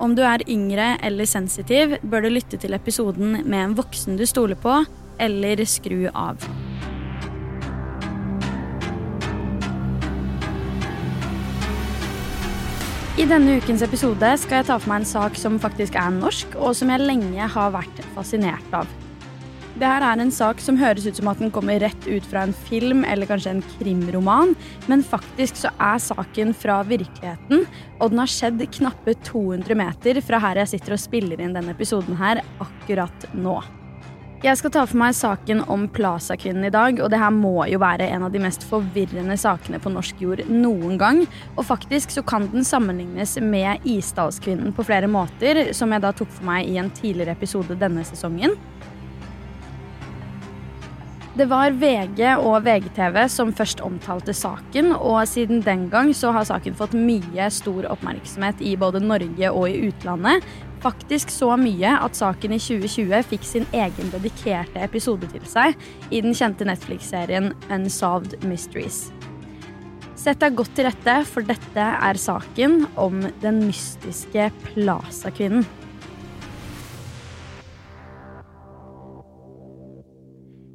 Om du er yngre eller sensitiv, bør du lytte til episoden med en voksen du stoler på, eller skru av. I denne ukens episode skal jeg ta for meg en sak som faktisk er norsk, og som jeg lenge har vært fascinert av. Det her er en sak som høres ut som at den kommer rett ut fra en film eller kanskje en krimroman, men faktisk så er saken fra virkeligheten, og den har skjedd knappe 200 meter fra her jeg sitter og spiller inn denne episoden her akkurat nå. Jeg skal ta for meg saken om Plaza-kvinnen i dag, og det her må jo være en av de mest forvirrende sakene på norsk jord noen gang. Og faktisk så kan den sammenlignes med Isdalskvinnen på flere måter, som jeg da tok for meg i en tidligere episode denne sesongen. Det var VG og VGTV som først omtalte saken, og siden den gang så har saken fått mye stor oppmerksomhet i både Norge og i utlandet. Faktisk så mye at saken i 2020 fikk sin egen dedikerte episode til seg i den kjente Netflix-serien Unsolved Mysteries. Sett deg godt til rette, for dette er saken om den mystiske Plaza-kvinnen.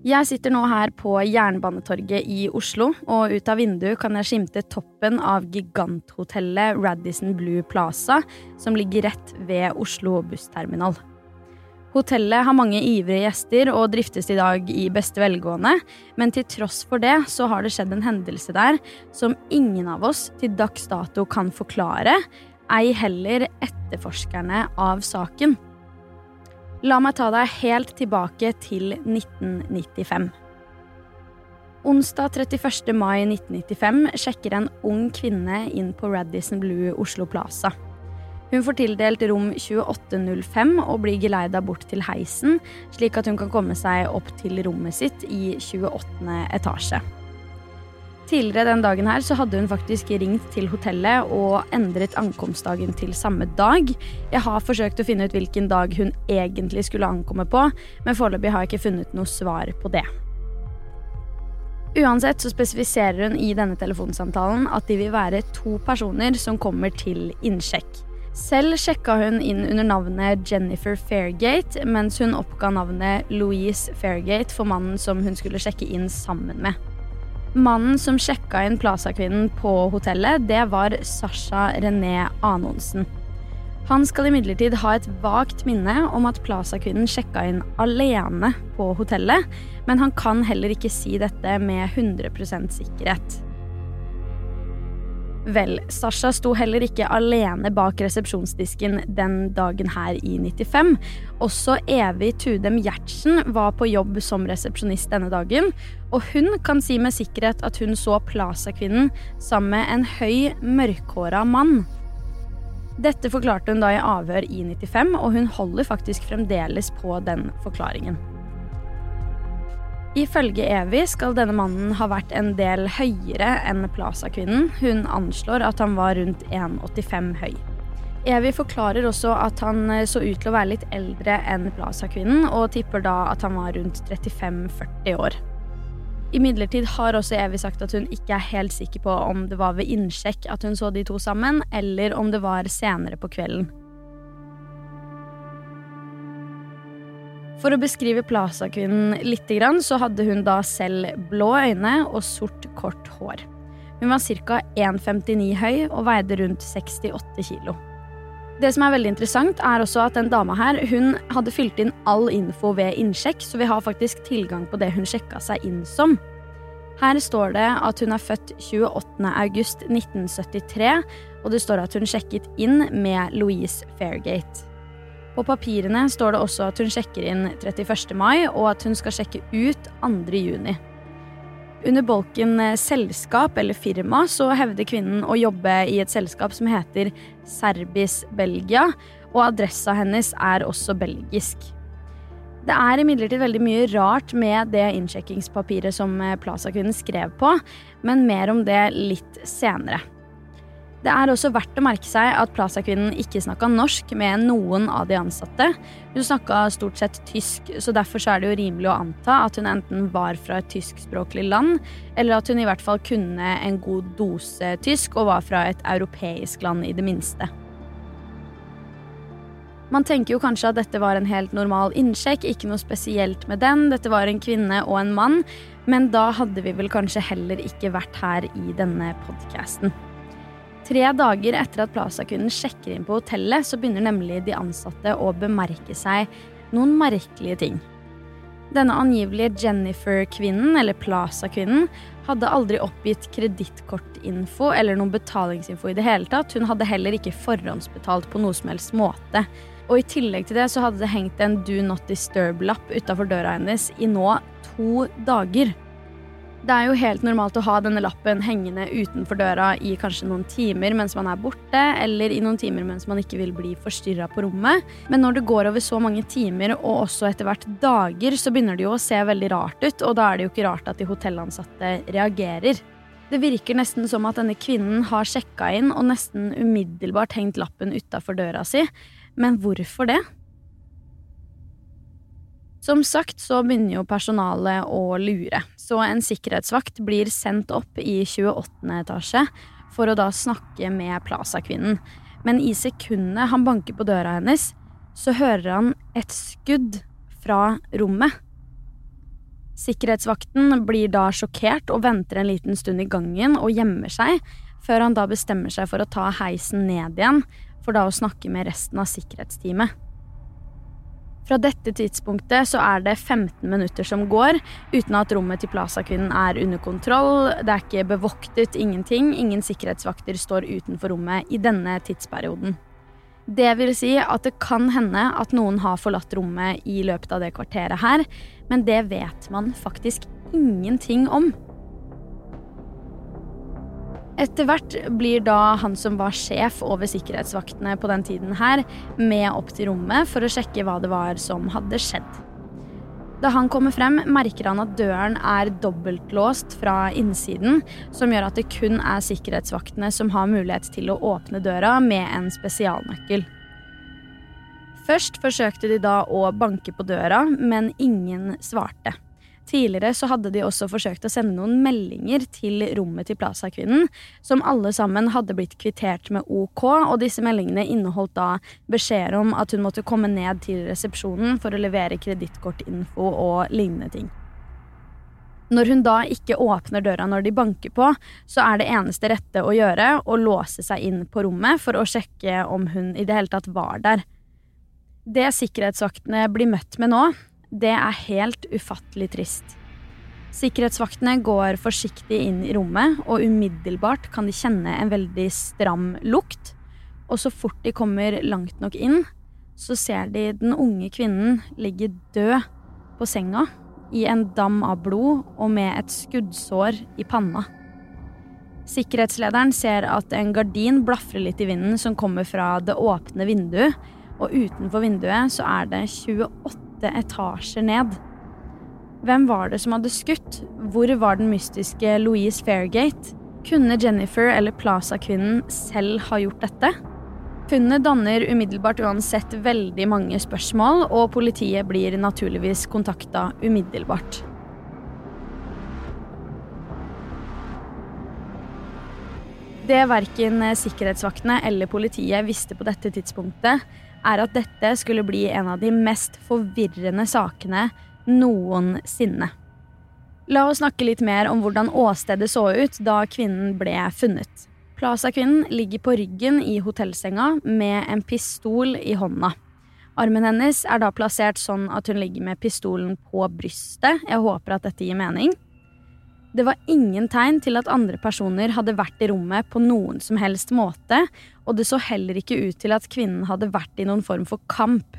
Jeg sitter nå her på Jernbanetorget i Oslo, og ut av vinduet kan jeg skimte toppen av giganthotellet Radisson Blue Plaza, som ligger rett ved Oslo bussterminal. Hotellet har mange ivrige gjester og driftes i dag i beste velgående, men til tross for det så har det skjedd en hendelse der som ingen av oss til dags dato kan forklare, ei heller etterforskerne av saken. La meg ta deg helt tilbake til 1995. Onsdag 31. mai 1995 sjekker en ung kvinne inn på Radisson Blue Oslo Plaza. Hun får tildelt rom 2805 og blir geleida bort til heisen, slik at hun kan komme seg opp til rommet sitt i 28. etasje. Tidligere den dagen her så hadde hun faktisk ringt til hotellet og endret ankomstdagen til samme dag. Jeg har forsøkt å finne ut hvilken dag hun egentlig skulle ankomme på, men foreløpig har jeg ikke funnet noe svar på det. Uansett så spesifiserer hun i denne telefonsamtalen at de vil være to personer som kommer til innsjekk. Selv sjekka hun inn under navnet Jennifer Fairgate, mens hun oppga navnet Louise Fairgate for mannen som hun skulle sjekke inn sammen med. Mannen som sjekka inn Plaza-kvinnen på hotellet, det var Sasha René Anonsen. Han skal imidlertid ha et vagt minne om at Plaza-kvinnen sjekka inn alene på hotellet, men han kan heller ikke si dette med 100% sikkerhet. Vel, Sasha sto heller ikke alene bak resepsjonsdisken den dagen her i 95. Også Evy Tudem Gjertsen var på jobb som resepsjonist denne dagen, og hun kan si med sikkerhet at hun så Plaza-kvinnen sammen med en høy, mørkhåra mann. Dette forklarte hun da i avhør i 95, og hun holder faktisk fremdeles på den forklaringen. Ifølge Evy skal denne mannen ha vært en del høyere enn Plaza-kvinnen. Hun anslår at han var rundt 1,85 høy. Evy forklarer også at han så ut til å være litt eldre enn Plaza-kvinnen, og tipper da at han var rundt 35-40 år. Imidlertid har også Evy sagt at hun ikke er helt sikker på om det var ved innsjekk at hun så de to sammen, eller om det var senere på kvelden. For å beskrive Plaza-kvinnen litt, så hadde hun da selv blå øyne og sort, kort hår. Hun var ca. 1,59 høy og veide rundt 68 kilo. Det som er veldig interessant, er også at den dama her hun hadde fylt inn all info ved innsjekk, så vi har faktisk tilgang på det hun sjekka seg inn som. Her står det at hun er født 28. august 1973, og det står at hun sjekket inn med Louise Fairgate. På papirene står det også at hun sjekker inn 31. mai, og at hun skal sjekke ut 2. juni. Under bolken eh, selskap eller firma så hevder kvinnen å jobbe i et selskap som heter Serbis Belgia, og adressa hennes er også belgisk. Det er imidlertid veldig mye rart med det innsjekkingspapiret som eh, Plaza-kvinnen skrev på, men mer om det litt senere. Det er også verdt å merke seg at Plaza-kvinnen ikke snakka norsk med noen av de ansatte. Hun snakka stort sett tysk, så derfor er det jo rimelig å anta at hun enten var fra et tyskspråklig land, eller at hun i hvert fall kunne en god dose tysk og var fra et europeisk land i det minste. Man tenker jo kanskje at dette var en helt normal innsjekk, ikke noe spesielt med den. Dette var en kvinne og en mann, men da hadde vi vel kanskje heller ikke vært her i denne podkasten. Tre dager etter at Plaza-kunden sjekker inn på hotellet, så begynner nemlig de ansatte å bemerke seg noen merkelige ting. Denne angivelige Jennifer-kvinnen, eller Plaza-kvinnen, hadde aldri oppgitt kredittkortinfo eller noen betalingsinfo i det hele tatt. Hun hadde heller ikke forhåndsbetalt på noe som helst måte. Og i tillegg til det så hadde det hengt en Do Not Disturb-lapp utafor døra hennes i nå to dager. Det er jo helt normalt å ha denne lappen hengende utenfor døra i kanskje noen timer mens man er borte, eller i noen timer mens man ikke vil bli forstyrra på rommet. Men når det går over så mange timer, og også etter hvert dager, så begynner det jo å se veldig rart ut, og da er det jo ikke rart at de hotellansatte reagerer. Det virker nesten som at denne kvinnen har sjekka inn og nesten umiddelbart hengt lappen utafor døra si. Men hvorfor det? Som sagt så begynner jo personalet å lure, så en sikkerhetsvakt blir sendt opp i 28. etasje for å da snakke med Plaza-kvinnen. Men i sekundet han banker på døra hennes, så hører han et skudd fra rommet. Sikkerhetsvakten blir da sjokkert og venter en liten stund i gangen og gjemmer seg, før han da bestemmer seg for å ta heisen ned igjen, for da å snakke med resten av sikkerhetsteamet. Fra dette tidspunktet så er det 15 minutter som går uten at rommet til Plaza-kvinnen er under kontroll. Det er ikke bevoktet, ingenting. Ingen sikkerhetsvakter står utenfor rommet i denne tidsperioden. Det vil si at det kan hende at noen har forlatt rommet i løpet av det kvarteret her, men det vet man faktisk ingenting om. Etter hvert blir da han som var sjef over sikkerhetsvaktene på den tiden her, med opp til rommet for å sjekke hva det var som hadde skjedd. Da han kommer frem, merker han at døren er dobbeltlåst fra innsiden, som gjør at det kun er sikkerhetsvaktene som har mulighet til å åpne døra med en spesialnøkkel. Først forsøkte de da å banke på døra, men ingen svarte. Tidligere så hadde de også forsøkt å sende noen meldinger til rommet til Plaza-kvinnen, som alle sammen hadde blitt kvittert med OK, og disse meldingene inneholdt da beskjeder om at hun måtte komme ned til resepsjonen for å levere kredittkortinfo og lignende ting. Når hun da ikke åpner døra når de banker på, så er det eneste rette å gjøre å låse seg inn på rommet for å sjekke om hun i det hele tatt var der. Det sikkerhetsvaktene blir møtt med nå, det er helt ufattelig trist. Sikkerhetsvaktene går forsiktig inn i rommet, og umiddelbart kan de kjenne en veldig stram lukt. Og så fort de kommer langt nok inn, så ser de den unge kvinnen ligge død på senga i en dam av blod og med et skuddsår i panna. Sikkerhetslederen ser at en gardin blafrer litt i vinden som kommer fra det åpne vinduet, og utenfor vinduet så er det 28 åtte etasjer ned. Hvem var det som hadde skutt? Hvor var den mystiske Louise Fairgate? Kunne Jennifer eller Plaza-kvinnen selv ha gjort dette? Funnet danner umiddelbart uansett veldig mange spørsmål, og politiet blir naturligvis kontakta umiddelbart. Det verken sikkerhetsvaktene eller politiet visste på dette tidspunktet, er at dette skulle bli en av de mest forvirrende sakene noensinne. La oss snakke litt mer om hvordan åstedet så ut da kvinnen ble funnet. Plaza-kvinnen ligger på ryggen i hotellsenga med en pistol i hånda. Armen hennes er da plassert sånn at hun ligger med pistolen på brystet. Jeg håper at dette gir mening. Det var ingen tegn til at andre personer hadde vært i rommet på noen som helst måte, og det så heller ikke ut til at kvinnen hadde vært i noen form for kamp.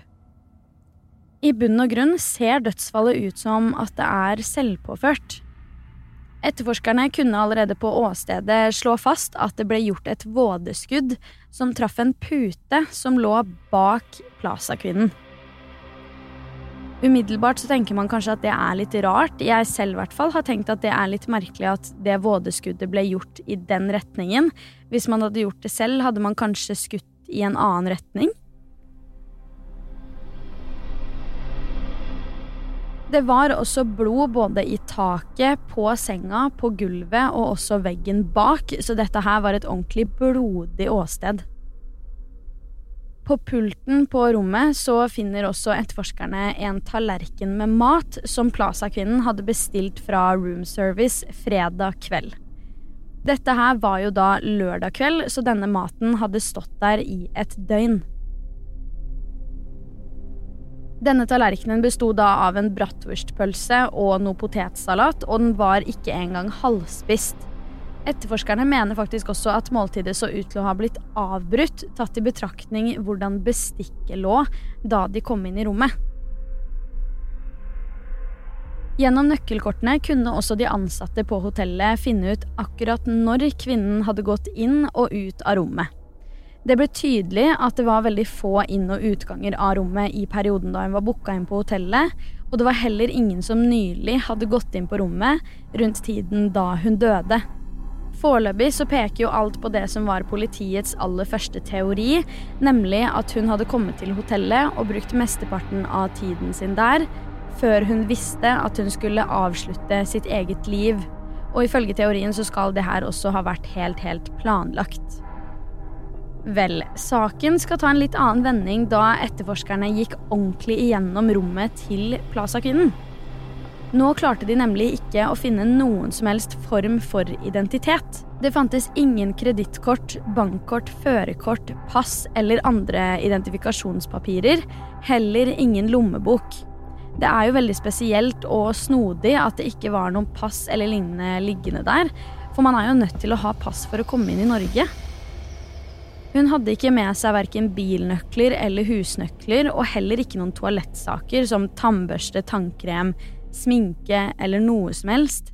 I bunn og grunn ser dødsfallet ut som at det er selvpåført. Etterforskerne kunne allerede på åstedet slå fast at det ble gjort et vådeskudd som traff en pute som lå bak Plaza-kvinnen. Umiddelbart så tenker man kanskje at det er litt rart. Jeg selv i hvert fall har tenkt at det er litt merkelig at det vådeskuddet ble gjort i den retningen. Hvis man hadde gjort det selv, hadde man kanskje skutt i en annen retning. Det var også blod både i taket, på senga, på gulvet og også veggen bak, så dette her var et ordentlig blodig åsted. På pulten på rommet så finner også etterforskerne en tallerken med mat som Plaza-kvinnen hadde bestilt fra room service fredag kveld. Dette her var jo da lørdag kveld, så denne maten hadde stått der i et døgn. Denne tallerkenen besto da av en bratwurstpølse og noe potetsalat, og den var ikke engang halvspist. Etterforskerne mener faktisk også at måltidet så ut til å ha blitt avbrutt, tatt i betraktning hvordan bestikket lå da de kom inn i rommet. Gjennom nøkkelkortene kunne også de ansatte på hotellet finne ut akkurat når kvinnen hadde gått inn og ut av rommet. Det ble tydelig at det var veldig få inn- og utganger av rommet i perioden da hun var booka inn på hotellet, og det var heller ingen som nylig hadde gått inn på rommet rundt tiden da hun døde. Foreløpig så peker jo alt på det som var politiets aller første teori, nemlig at hun hadde kommet til hotellet og brukt mesteparten av tiden sin der, før hun visste at hun skulle avslutte sitt eget liv. Og ifølge teorien så skal det her også ha vært helt, helt planlagt. Vel, saken skal ta en litt annen vending da etterforskerne gikk ordentlig igjennom rommet til Plaza-kvinnen. Nå klarte de nemlig ikke å finne noen som helst form for identitet. Det fantes ingen kredittkort, bankkort, førerkort, pass eller andre identifikasjonspapirer. Heller ingen lommebok. Det er jo veldig spesielt og snodig at det ikke var noen pass eller lignende liggende der, for man er jo nødt til å ha pass for å komme inn i Norge. Hun hadde ikke med seg verken bilnøkler eller husnøkler, og heller ikke noen toalettsaker som tannbørste, tannkrem, sminke eller noe som helst.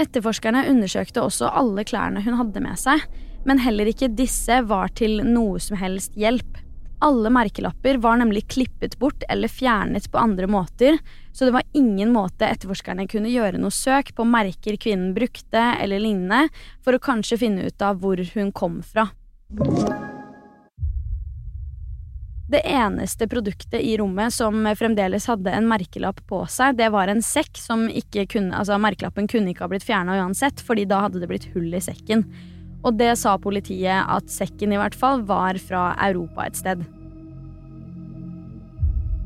Etterforskerne undersøkte også alle klærne hun hadde med seg, men heller ikke disse var til noe som helst hjelp. Alle merkelapper var nemlig klippet bort eller fjernet på andre måter, så det var ingen måte etterforskerne kunne gjøre noe søk på merker kvinnen brukte eller lignende, for å kanskje finne ut av hvor hun kom fra. Det eneste produktet i rommet som fremdeles hadde en merkelapp på seg, det var en sekk som ikke kunne Altså, merkelappen kunne ikke ha blitt fjerna uansett, fordi da hadde det blitt hull i sekken. Og det sa politiet at sekken i hvert fall var fra Europa et sted.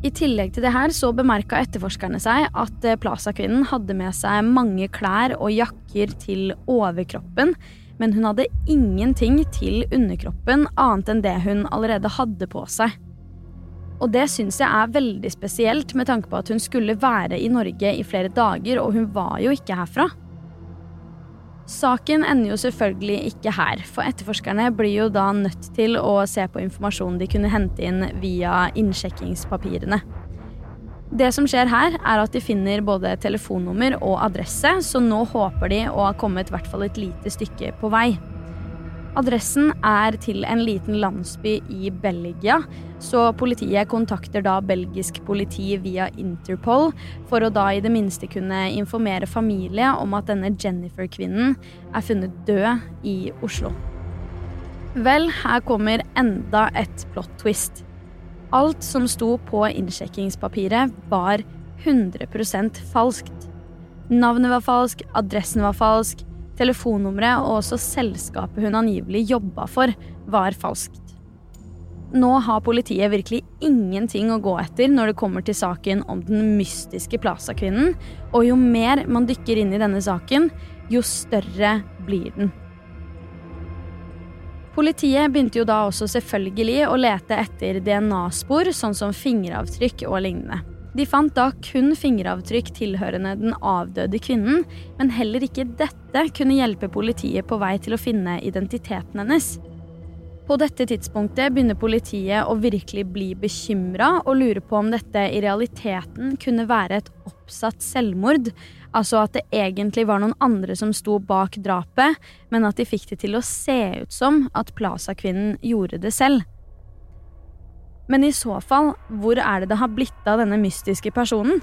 I tillegg til det her så bemerka etterforskerne seg at eh, Plaza-kvinnen hadde med seg mange klær og jakker til overkroppen, men hun hadde ingenting til underkroppen annet enn det hun allerede hadde på seg. Og det syns jeg er veldig spesielt med tanke på at hun skulle være i Norge i flere dager, og hun var jo ikke herfra. Saken ender jo selvfølgelig ikke her, for etterforskerne blir jo da nødt til å se på informasjonen de kunne hente inn via innsjekkingspapirene. Det som skjer her, er at de finner både telefonnummer og adresse, så nå håper de å ha kommet i hvert fall et lite stykke på vei. Adressen er til en liten landsby i Belgia, så politiet kontakter da belgisk politi via Interpol for å da i det minste kunne informere familie om at denne Jennifer-kvinnen er funnet død i Oslo. Vel, her kommer enda et plot twist. Alt som sto på innsjekkingspapiret, var 100% falskt. Navnet var falsk, adressen var falsk, Telefonnummeret og også selskapet hun angivelig jobba for, var falskt. Nå har politiet virkelig ingenting å gå etter når det kommer til saken om den mystiske Plaza-kvinnen, og jo mer man dykker inn i denne saken, jo større blir den. Politiet begynte jo da også selvfølgelig å lete etter DNA-spor, sånn som fingeravtrykk og lignende. De fant da kun fingeravtrykk tilhørende den avdøde kvinnen, men heller ikke dette kunne hjelpe politiet på vei til å finne identiteten hennes. På dette tidspunktet begynner politiet å virkelig bli bekymra og lure på om dette i realiteten kunne være et oppsatt selvmord, altså at det egentlig var noen andre som sto bak drapet, men at de fikk det til å se ut som at Plaza-kvinnen gjorde det selv. Men i så fall, hvor er det det har blitt av denne mystiske personen?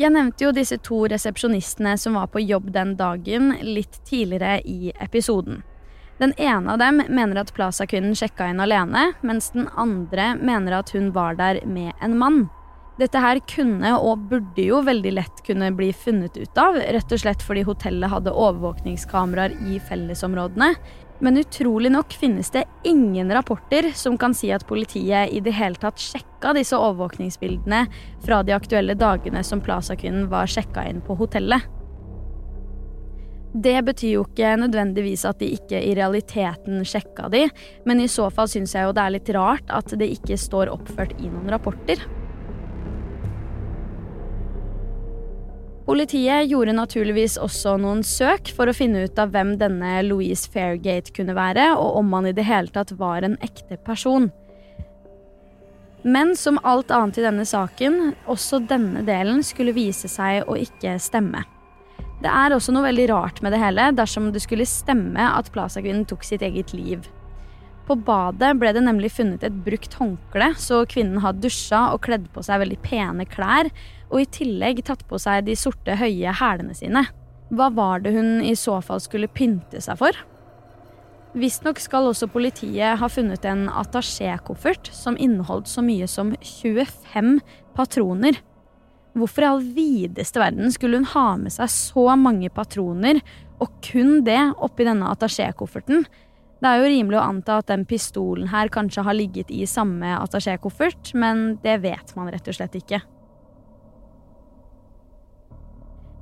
Jeg nevnte jo disse to resepsjonistene som var på jobb den dagen, litt tidligere i episoden. Den ene av dem mener at Plaza-kvinnen sjekka inn alene, mens den andre mener at hun var der med en mann. Dette her kunne og burde jo veldig lett kunne bli funnet ut av, rett og slett fordi hotellet hadde overvåkningskameraer i fellesområdene. Men utrolig nok finnes det ingen rapporter som kan si at politiet i det hele tatt sjekka disse overvåkningsbildene fra de aktuelle dagene som Plaza-kvinnen var sjekka inn på hotellet. Det betyr jo ikke nødvendigvis at de ikke i realiteten sjekka de, men i så fall syns jeg jo det er litt rart at det ikke står oppført i noen rapporter. Politiet gjorde naturligvis også noen søk for å finne ut av hvem denne Louise Fairgate kunne være, og om han i det hele tatt var en ekte person. Men som alt annet i denne saken, også denne delen skulle vise seg å ikke stemme. Det er også noe veldig rart med det hele dersom det skulle stemme at Plaza-kvinnen tok sitt eget liv. På badet ble det nemlig funnet et brukt håndkle, så kvinnen har dusja og kledd på seg veldig pene klær, og i tillegg tatt på seg de sorte, høye hælene sine. Hva var det hun i så fall skulle pynte seg for? Visstnok skal også politiet ha funnet en attachékoffert som inneholdt så mye som 25 patroner. Hvorfor i all videste verden skulle hun ha med seg så mange patroner, og kun det oppi denne attachékofferten? Det er jo rimelig å anta at den pistolen her kanskje har ligget i samme attachékoffert, men det vet man rett og slett ikke.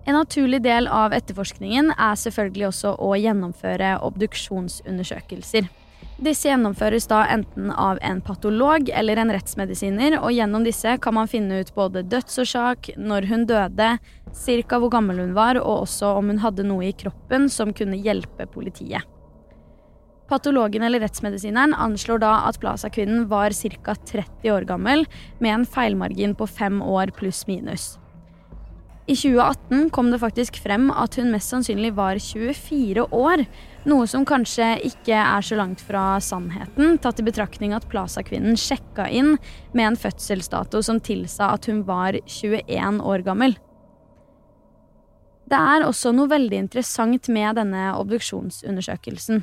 En naturlig del av etterforskningen er selvfølgelig også å gjennomføre obduksjonsundersøkelser. Disse gjennomføres da enten av en patolog eller en rettsmedisiner, og gjennom disse kan man finne ut både dødsårsak, når hun døde, ca. hvor gammel hun var, og også om hun hadde noe i kroppen som kunne hjelpe politiet. Patologen eller rettsmedisineren anslår da at Plaza-kvinnen var ca. 30 år gammel, med en feilmargin på fem år pluss minus. I 2018 kom det faktisk frem at hun mest sannsynlig var 24 år, noe som kanskje ikke er så langt fra sannheten, tatt i betraktning at Plaza-kvinnen sjekka inn med en fødselsdato som tilsa at hun var 21 år gammel. Det er også noe veldig interessant med denne obduksjonsundersøkelsen.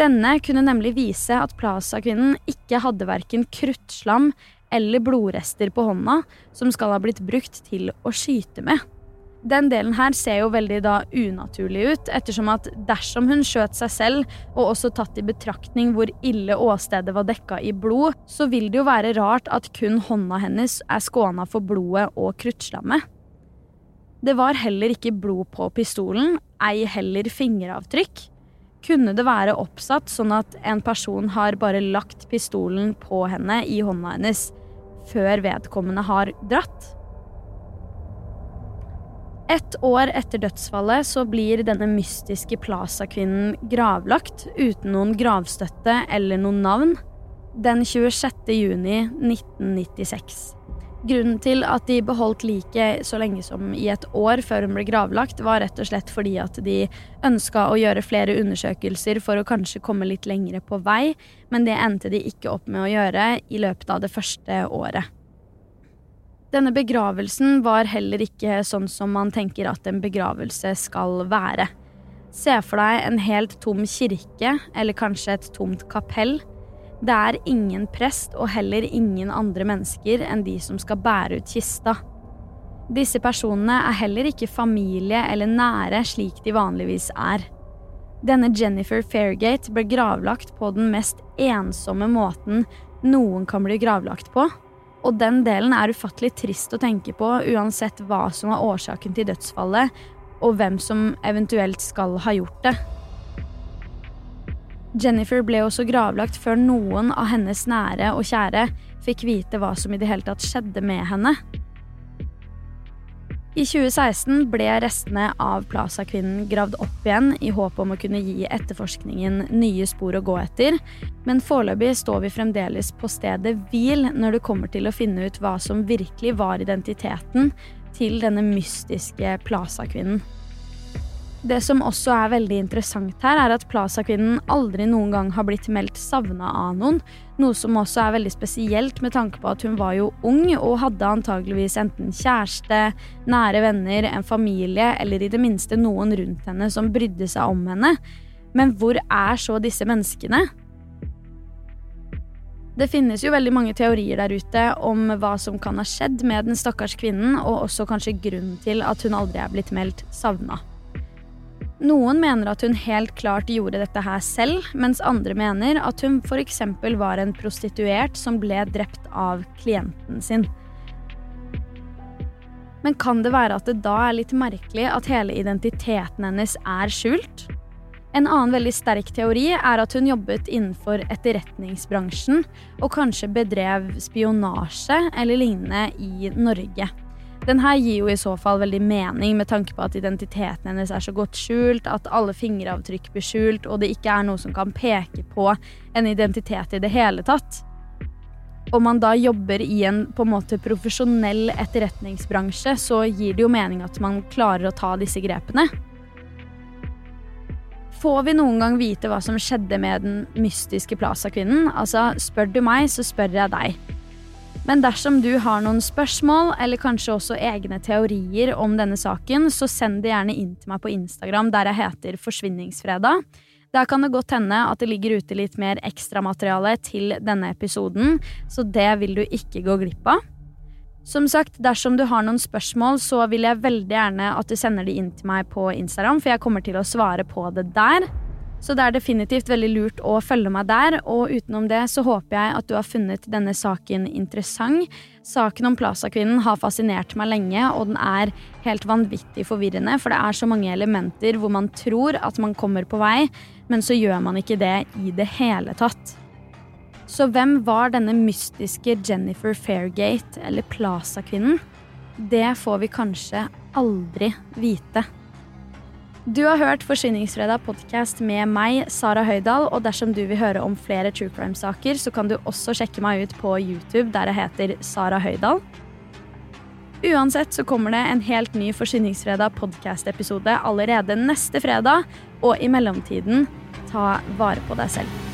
Denne kunne nemlig vise at Plaza-kvinnen ikke hadde verken kruttslam eller blodrester på hånda som skal ha blitt brukt til å skyte med. Den delen her ser jo veldig da unaturlig ut, ettersom at dersom hun skjøt seg selv, og også tatt i betraktning hvor ille åstedet var dekka i blod, så vil det jo være rart at kun hånda hennes er skåna for blodet og kruttslammet. Det var heller ikke blod på pistolen, ei heller fingeravtrykk. Kunne det være oppsatt sånn at en person har bare lagt pistolen på henne i hånda hennes før vedkommende har dratt? Et år etter dødsfallet så blir denne mystiske Plaza-kvinnen gravlagt uten noen gravstøtte eller noen navn den 26. juni 1996. Grunnen til at de beholdt liket så lenge som i et år før hun ble gravlagt, var rett og slett fordi at de ønska å gjøre flere undersøkelser for å kanskje komme litt lengre på vei, men det endte de ikke opp med å gjøre i løpet av det første året. Denne begravelsen var heller ikke sånn som man tenker at en begravelse skal være. Se for deg en helt tom kirke, eller kanskje et tomt kapell. Det er ingen prest og heller ingen andre mennesker enn de som skal bære ut kista. Disse personene er heller ikke familie eller nære slik de vanligvis er. Denne Jennifer Fairgate ble gravlagt på den mest ensomme måten noen kan bli gravlagt på. Og den delen er ufattelig trist å tenke på, uansett hva som var årsaken til dødsfallet, og hvem som eventuelt skal ha gjort det. Jennifer ble også gravlagt før noen av hennes nære og kjære fikk vite hva som i det hele tatt skjedde med henne. I 2016 ble restene av Plaza-kvinnen gravd opp igjen i håp om å kunne gi etterforskningen nye spor å gå etter, men foreløpig står vi fremdeles på stedet hvil når det kommer til å finne ut hva som virkelig var identiteten til denne mystiske Plaza-kvinnen. Det som også er veldig interessant her, er at Plaza-kvinnen aldri noen gang har blitt meldt savna av noen, noe som også er veldig spesielt med tanke på at hun var jo ung og hadde antageligvis enten kjæreste, nære venner, en familie eller i det minste noen rundt henne som brydde seg om henne. Men hvor er så disse menneskene? Det finnes jo veldig mange teorier der ute om hva som kan ha skjedd med den stakkars kvinnen, og også kanskje grunnen til at hun aldri er blitt meldt savna. Noen mener at hun helt klart gjorde dette her selv, mens andre mener at hun f.eks. var en prostituert som ble drept av klienten sin. Men kan det være at det da er litt merkelig at hele identiteten hennes er skjult? En annen veldig sterk teori er at hun jobbet innenfor etterretningsbransjen og kanskje bedrev spionasje eller lignende i Norge. Den her gir jo i så fall veldig mening med tanke på at identiteten hennes er så godt skjult, at alle fingeravtrykk blir skjult, og det ikke er noe som kan peke på en identitet i det hele tatt. Om man da jobber i en på en måte profesjonell etterretningsbransje, så gir det jo mening at man klarer å ta disse grepene. Får vi noen gang vite hva som skjedde med den mystiske Plaza-kvinnen? Altså, spør du meg, så spør jeg deg. Men dersom du har noen spørsmål, eller kanskje også egne teorier om denne saken, så send det gjerne inn til meg på Instagram, der jeg heter Forsvinningsfredag. Der kan det godt hende at det ligger ute litt mer ekstramateriale til denne episoden, så det vil du ikke gå glipp av. Som sagt, dersom du har noen spørsmål, så vil jeg veldig gjerne at du sender de inn til meg på Instagram, for jeg kommer til å svare på det der. Så det er definitivt veldig lurt å følge meg der, og utenom det så håper jeg at du har funnet denne saken interessant. Saken om Plaza-kvinnen har fascinert meg lenge, og den er helt vanvittig forvirrende, for det er så mange elementer hvor man tror at man kommer på vei, men så gjør man ikke det i det hele tatt. Så hvem var denne mystiske Jennifer Fairgate, eller Plaza-kvinnen? Det får vi kanskje aldri vite. Du har hørt Forsvinningsfredag podkast med meg, Sara Høydahl. Og dersom du vil høre om flere true crime-saker, så kan du også sjekke meg ut på YouTube, der jeg heter Sara Høydahl. Uansett så kommer det en helt ny Forsvinningsfredag podkast-episode allerede neste fredag. Og i mellomtiden, ta vare på deg selv.